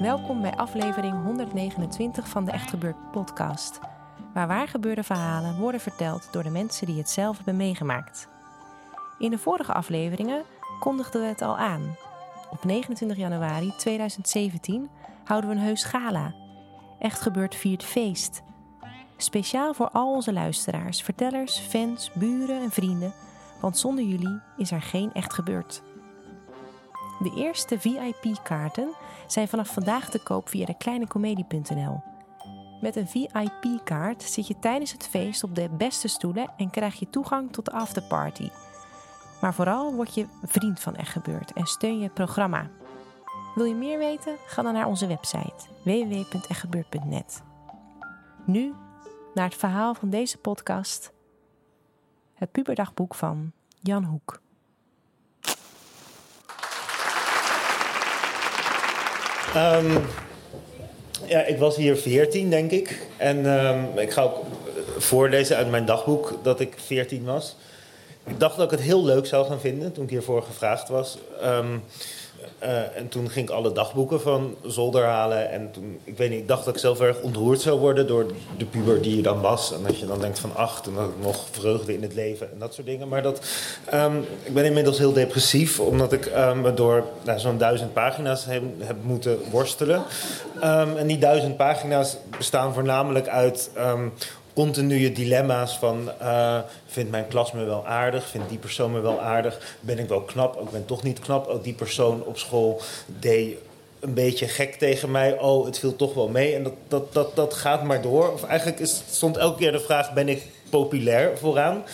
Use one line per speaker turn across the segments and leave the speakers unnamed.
Welkom bij aflevering 129 van de Echt Gebeurd podcast. Waar waar gebeurde verhalen worden verteld door de mensen die het zelf hebben meegemaakt. In de vorige afleveringen kondigden we het al aan. Op 29 januari 2017 houden we een heus gala. Echt Gebeurd viert feest. Speciaal voor al onze luisteraars, vertellers, fans, buren en vrienden. Want zonder jullie is er geen Echt Gebeurd. De eerste VIP-kaarten zijn vanaf vandaag te koop via de kleinecomedie.nl. Met een VIP-kaart zit je tijdens het feest op de beste stoelen en krijg je toegang tot de afterparty. Maar vooral word je vriend van Echt en steun je het programma. Wil je meer weten? Ga dan naar onze website www.echtgebeurd.net. Nu naar het verhaal van deze podcast. Het puberdagboek van Jan Hoek.
Ehm, ja, ik was hier 14, denk ik. En ehm, ik ga ook voorlezen uit mijn dagboek dat ik 14 was. Ik dacht dat ik het heel leuk zou gaan vinden toen ik hiervoor gevraagd was. Ehm, eh, en toen ging ik alle dagboeken van zolder halen. En toen, ik weet niet, ik dacht dat ik zelf erg ontroerd zou worden door de puber die je dan was. En dat je dan denkt van ach, toen had ik nog vreugde in het leven en dat soort dingen. Maar dat, ehm, ik ben inmiddels heel depressief, omdat ik ehm, me door nou, zo'n duizend pagina's heb, moeten worstelen. Ehm, en die duizend pagina's bestaan voornamelijk uit ehm, continue dilemma's van... eh, vindt mijn klas me wel aardig? Vindt die persoon me wel aardig? Ben ik wel knap? Ook ben toch niet knap. Ook die persoon op school deed een beetje gek tegen mij. Oh, het viel toch wel mee. En dat, dat, dat, dat gaat maar door. Of eigenlijk is, stond elke keer de vraag... ben ik populair vooraan?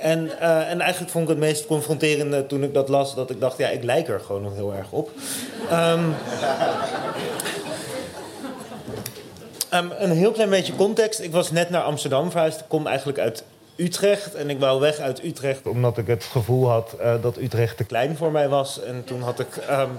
En, eh, en eigenlijk vond ik het meest confronterende toen ik dat las... dat ik dacht, ja, ik lijk er gewoon nog heel erg op. Ehm, Ehm, een heel klein beetje context. Ik was net naar Amsterdam verhuisd. Ik kom eigenlijk uit Utrecht. En ik wou weg uit Utrecht omdat ik het gevoel had eh, dat Utrecht te klein voor mij was. En toen had ik ehm,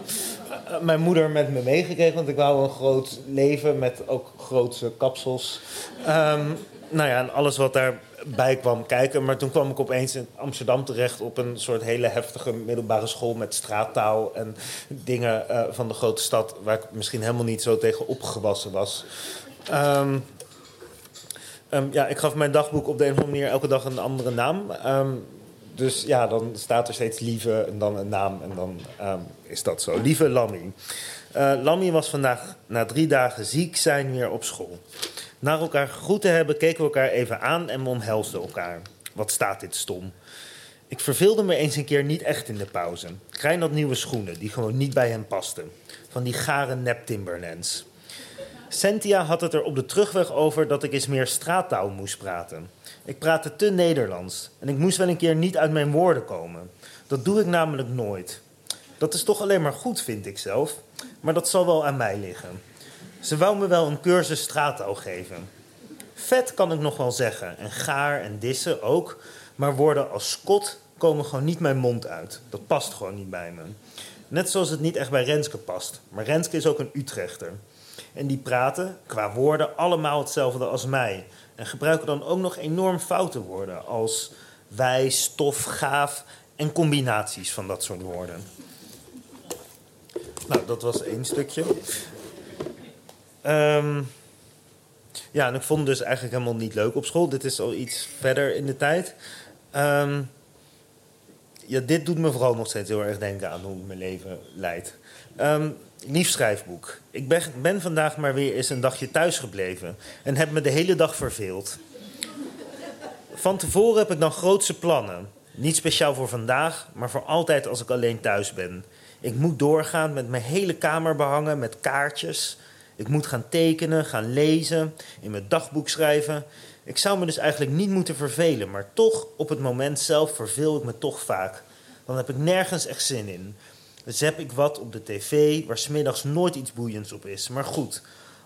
eh, mijn moeder met me meegekregen. Want ik wou een groot leven met ook grootse kapsels. Ehm, nou ja, en alles wat daarbij kwam kijken. Maar toen kwam ik opeens in Amsterdam terecht op een soort hele heftige middelbare school met straattaal en dingen eh, van de grote stad waar ik misschien helemaal niet zo tegen opgewassen was. Ehm, ehm, ja, ik gaf mijn dagboek op de een of andere manier elke dag een andere naam. Ehm, dus ja, dan staat er steeds Lieve en dan een naam en dan is dat zo. Lieve Lammy. Eh Lammy was vandaag na drie dagen ziek zijn weer op school. Na elkaar gegroet te hebben, keken we elkaar even aan en we omhelsden elkaar. Wat staat dit stom. Ik verveelde me eens een keer niet echt in de pauze. Krijn had nieuwe schoenen die gewoon niet bij hem pasten. Van die gare nep Timberlands. Cynthia had het er op de terugweg over dat ik eens meer straattaal moest praten. Ik praatte te Nederlands en ik moest wel een keer niet uit mijn woorden komen. Dat doe ik namelijk nooit. Dat is toch alleen maar goed, vind ik zelf, maar dat zal wel aan mij liggen. Ze wou me wel een cursus straattaal geven. Vet kan ik nog wel zeggen, en gaar en dissen ook, maar woorden als skot komen gewoon niet mijn mond uit. Dat past gewoon niet bij me. Net zoals het niet echt bij Renske past. Maar Renske is ook een Utrechter. En die praten, qua woorden, allemaal hetzelfde als mij. En gebruiken dan ook nog enorm foute woorden als wij, stof, gaaf en combinaties van dat soort woorden. Nou, dat was één stukje. Ehm, ja, en ik vond het dus eigenlijk helemaal niet leuk op school. Dit is al iets verder in de tijd. Ehm, ja, dit doet me vooral nog steeds heel erg denken aan hoe ik mijn leven leid. Ehm, lief schrijfboek. Ik ben, ben vandaag maar weer eens een dagje thuis gebleven en heb me de hele dag verveeld. Van tevoren heb ik dan grootse plannen. Niet speciaal voor vandaag, maar voor altijd als ik alleen thuis ben. Ik moet doorgaan met mijn hele kamer behangen met kaartjes. Ik moet gaan tekenen, gaan lezen, in mijn dagboek schrijven. Ik zou me dus eigenlijk niet moeten vervelen, maar toch op het moment zelf verveel ik me toch vaak. Dan heb ik nergens echt zin in. Heb ik wat op de tv waar smiddags nooit iets boeiends op is. Maar goed,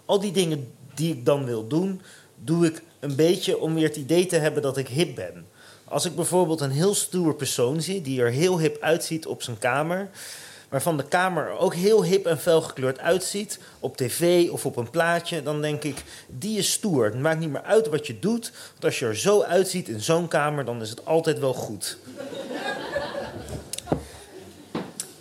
al die dingen die ik dan wil doen, doe ik een beetje om weer het idee te hebben dat ik hip ben. Als ik bijvoorbeeld een heel stoer persoon zie die er heel hip uitziet op zijn kamer, waarvan de kamer er ook heel hip en felgekleurd uitziet, op tv of op een plaatje, dan denk ik, die is stoer. Het maakt niet meer uit wat je doet, want als je er zo uitziet in zo'n kamer, dan is het altijd wel goed.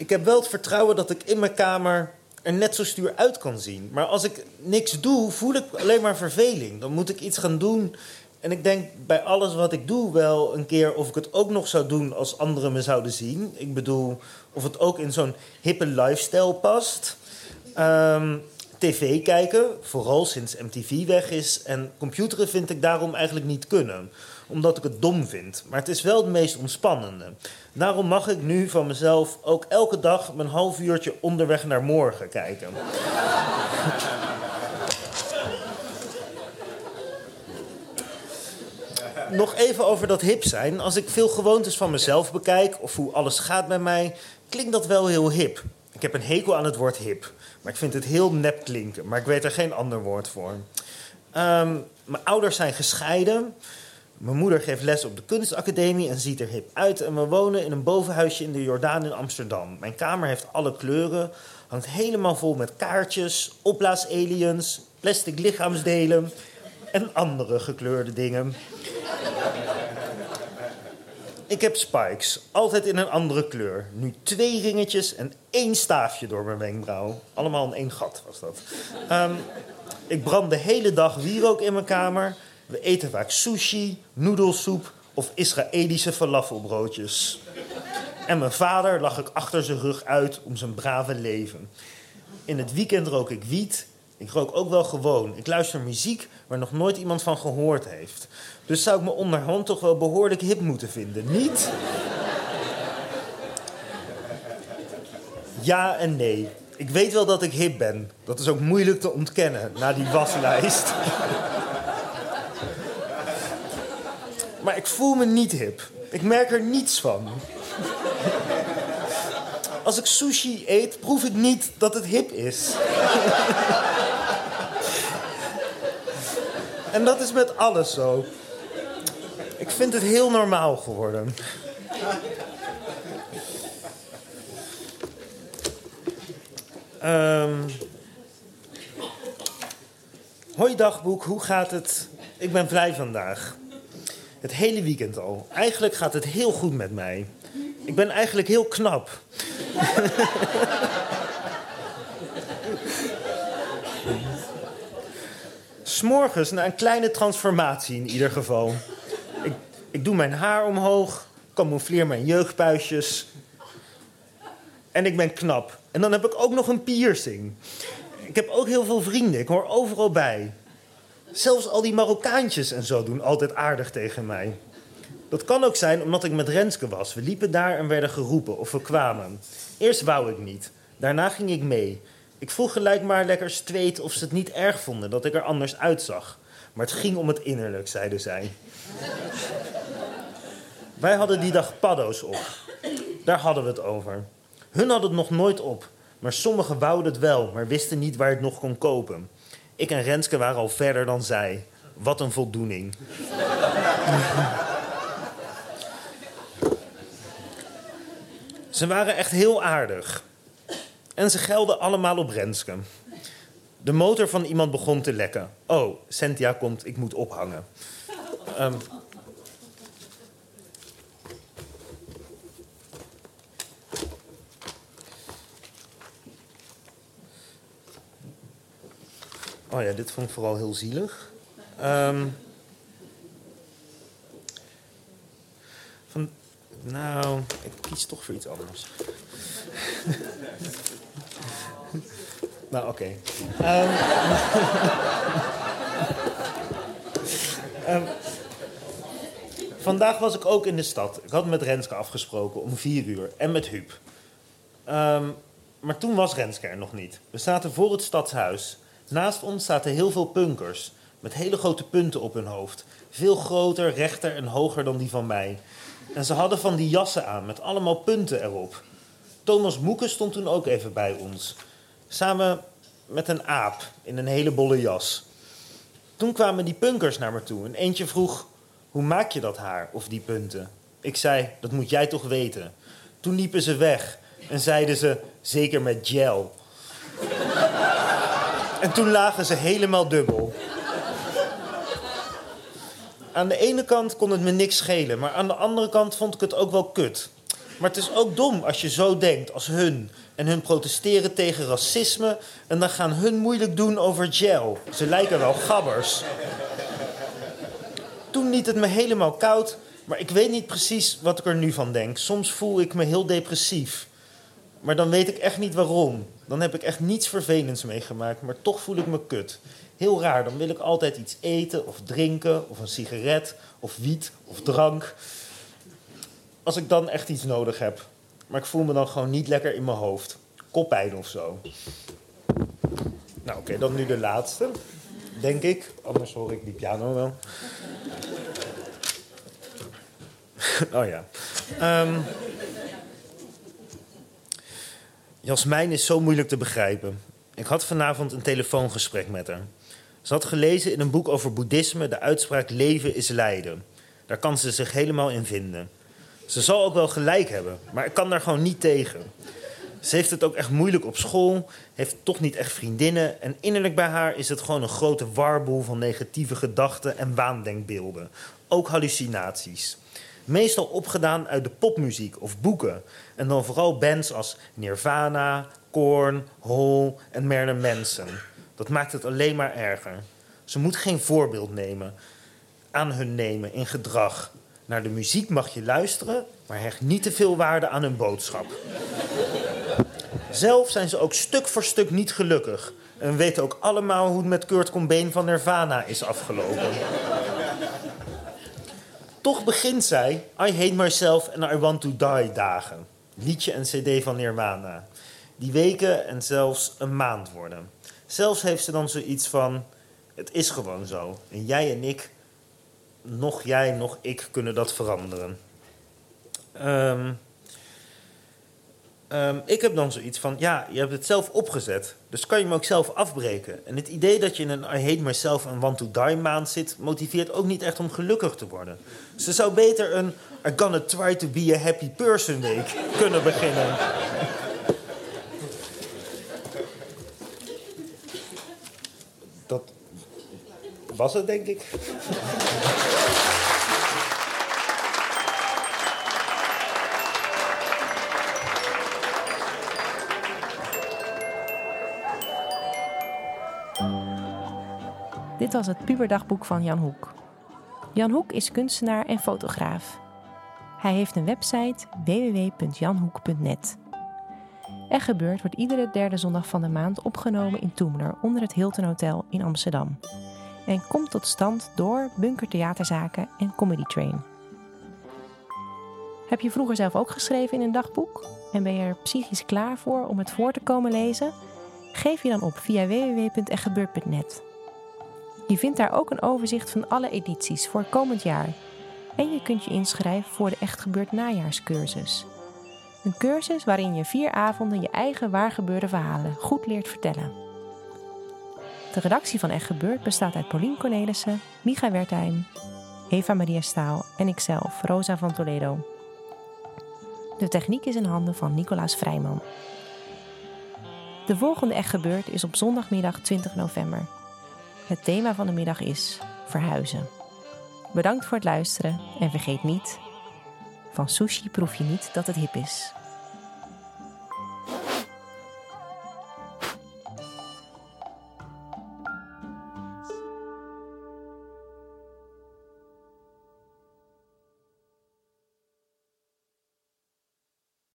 Ik heb wel het vertrouwen dat ik in mijn kamer er net zo stuur uit kan zien. Maar als ik niks doe, voel ik alleen maar verveling. Dan moet ik iets gaan doen. En ik denk bij alles wat ik doe wel een keer of ik het ook nog zou doen als anderen me zouden zien. Ik bedoel, of het ook in zo'n hippe lifestyle past. Ehm, TV kijken, vooral sinds MTV weg is. En computeren vind ik daarom eigenlijk niet kunnen omdat ik het dom vind. Maar het is wel het meest ontspannende. Daarom mag ik nu van mezelf ook elke dag mijn half uurtje onderweg naar morgen kijken. Nog even over dat hip zijn. Als ik veel gewoontes van mezelf bekijk of hoe alles gaat bij mij, klinkt dat wel heel hip. Ik heb een hekel aan het woord hip, maar ik vind het heel nep klinken. Maar ik weet er geen ander woord voor. Um, mijn ouders zijn gescheiden. Mijn moeder geeft les op de kunstacademie en ziet er hip uit. En we wonen in een bovenhuisje in de Jordaan in Amsterdam. Mijn kamer heeft alle kleuren, hangt helemaal vol met kaartjes, opblaasaliens, plastic lichaamsdelen en andere gekleurde dingen. Ik heb spikes, altijd in een andere kleur. Nu twee ringetjes en één staafje door mijn wenkbrauw. Allemaal in één gat was dat. Um, ik brand de hele dag wierook in mijn kamer. We eten vaak sushi, noedelsoep of Israëlische falafelbroodjes. En mijn vader lag ik achter zijn rug uit om zijn brave leven. In het weekend rook ik wiet. Ik rook ook wel gewoon. Ik luister muziek waar nog nooit iemand van gehoord heeft. Dus zou ik me onderhand toch wel behoorlijk hip moeten vinden, niet? Ja en nee. Ik weet wel dat ik hip ben. Dat is ook moeilijk te ontkennen na die waslijst. Maar ik voel me niet hip. Ik merk er niets van. Als ik sushi eet, proef ik niet dat het hip is. en dat is met alles zo. Ik vind het heel normaal geworden. Um, hoi dagboek, hoe gaat het? Ik ben vrij vandaag. Het hele weekend al. Eigenlijk gaat het heel goed met mij. Ik ben eigenlijk heel knap. S'morgens na een kleine transformatie in ieder geval. Ik, ik doe mijn haar omhoog, camoufleer mijn jeugdpuisjes. En ik ben knap. En dan heb ik ook nog een piercing. Ik heb ook heel veel vrienden, ik hoor overal bij. Zelfs al die Marokkaantjes en zo doen altijd aardig tegen mij. Dat kan ook zijn omdat ik met Renske was. We liepen daar en werden geroepen of we kwamen. Eerst wou ik niet. Daarna ging ik mee. Ik vroeg gelijk maar lekker street of ze het niet erg vonden dat ik er anders uitzag. Maar het ging om het innerlijk, zeiden zij. Wij hadden die dag paddo's op. Daar hadden we het over. Hun hadden het nog nooit op, maar sommigen wouden het wel, maar wisten niet waar het nog kon kopen. Ik en Renske waren al verder dan zij. Wat een voldoening. ze waren echt heel aardig. En ze gelden allemaal op Renske. De motor van iemand begon te lekken. Oh, Cynthia komt, ik moet ophangen. Um, Oh ja, dit vond ik vooral heel zielig. Um, van, nou, ik kies toch voor iets anders. Nou, oké. Ehm, ehm, vandaag was ik ook in de stad. Ik had met Renske afgesproken om vier uur en met Huub. Ehm, maar toen was Renske er nog niet. We zaten voor het stadshuis. Naast ons zaten heel veel punkers met hele grote punten op hun hoofd. Veel groter, rechter en hoger dan die van mij. En ze hadden van die jassen aan met allemaal punten erop. Thomas Moeken stond toen ook even bij ons. Samen met een aap in een hele bolle jas. Toen kwamen die punkers naar me toe en eentje vroeg: Hoe maak je dat haar of die punten? Ik zei: Dat moet jij toch weten. Toen liepen ze weg en zeiden ze: Zeker met gel. En toen lagen ze helemaal dubbel. Aan de ene kant kon het me niks schelen, maar aan de andere kant vond ik het ook wel kut. Maar het is ook dom als je zo denkt als hun. En hun protesteren tegen racisme. En dan gaan hun moeilijk doen over gel. Ze lijken wel gabbers. Toen liet het me helemaal koud. Maar ik weet niet precies wat ik er nu van denk. Soms voel ik me heel depressief. Maar dan weet ik echt niet waarom. Dan heb ik echt niets vervelends meegemaakt. Maar toch voel ik me kut. Heel raar, dan wil ik altijd iets eten of drinken. Of een sigaret of wiet of drank als ik dan echt iets nodig heb. Maar ik voel me dan gewoon niet lekker in mijn hoofd. Koppijn of zo. Nou, oké, dan nu de laatste. Denk ik. Anders hoor ik die piano wel. oh ja. Um, Jasmijn is zo moeilijk te begrijpen. Ik had vanavond een telefoongesprek met haar. Ze had gelezen in een boek over boeddhisme de uitspraak leven is lijden. Daar kan ze zich helemaal in vinden. Ze zal ook wel gelijk hebben, maar ik kan daar gewoon niet tegen. Ze heeft het ook echt moeilijk op school, heeft toch niet echt vriendinnen. En innerlijk bij haar is het gewoon een grote warboel van negatieve gedachten en waandenkbeelden. Ook hallucinaties. Meestal opgedaan uit de popmuziek of boeken. En dan vooral bands als Nirvana, Korn, Hole en Marilyn Manson. Dat maakt het alleen maar erger. Ze moet geen voorbeeld nemen, aan hun nemen in gedrag. Naar de muziek mag je luisteren, maar hecht niet te veel waarde aan hun boodschap. Zelf zijn ze ook stuk voor stuk niet gelukkig. En weten ook allemaal hoe het met Kurt Cobain van Nirvana is afgelopen. Toch begint zij I Hate Myself and I Want to Die dagen. Liedje en cd van Nirvana. Die weken en zelfs een maand worden. Zelfs heeft ze dan zoiets van... Het is gewoon zo. En jij en ik nog jij, nog ik kunnen dat veranderen. Ehm, ehm, ik heb dan zoiets van, ja, je hebt het zelf opgezet, dus kan je hem ook zelf afbreken. En het idee dat je in een I hate myself en want to die maand zit, motiveert ook niet echt om gelukkig te worden. Ze zou beter een I gonna try to be a happy person week kunnen beginnen. Dat was het, denk ik.
Dit was het puberdagboek van Jan Hoek. Jan Hoek is kunstenaar en fotograaf. Hij heeft een website www.janhoek.net. Er gebeurt wordt iedere derde zondag van de maand opgenomen in Toemler onder het Hilton Hotel in Amsterdam. En komt tot stand door Bunker Theaterzaken en Comedy Train. Heb je vroeger zelf ook geschreven in een dagboek? En ben je er psychisch klaar voor om het voor te komen lezen? Geef je dan op via www.echtgebeurd.net. Je vindt daar ook een overzicht van alle edities voor komend jaar. En je kunt je inschrijven voor de Echt Gebeurd najaarscursus. Een cursus waarin je vier avonden je eigen waargebeurde verhalen goed leert vertellen. De redactie van Echt Gebeurd bestaat uit Paulien Cornelissen, Micha Wertheim, Eva Maria Staal en ikzelf, Rosa van Toledo. De techniek is in handen van Nicolaas Vrijman. De volgende Echt Gebeurd is op zondagmiddag 20 november. Het thema van de middag is verhuizen. Bedankt voor het luisteren en vergeet niet: van sushi proef je niet dat het hip is.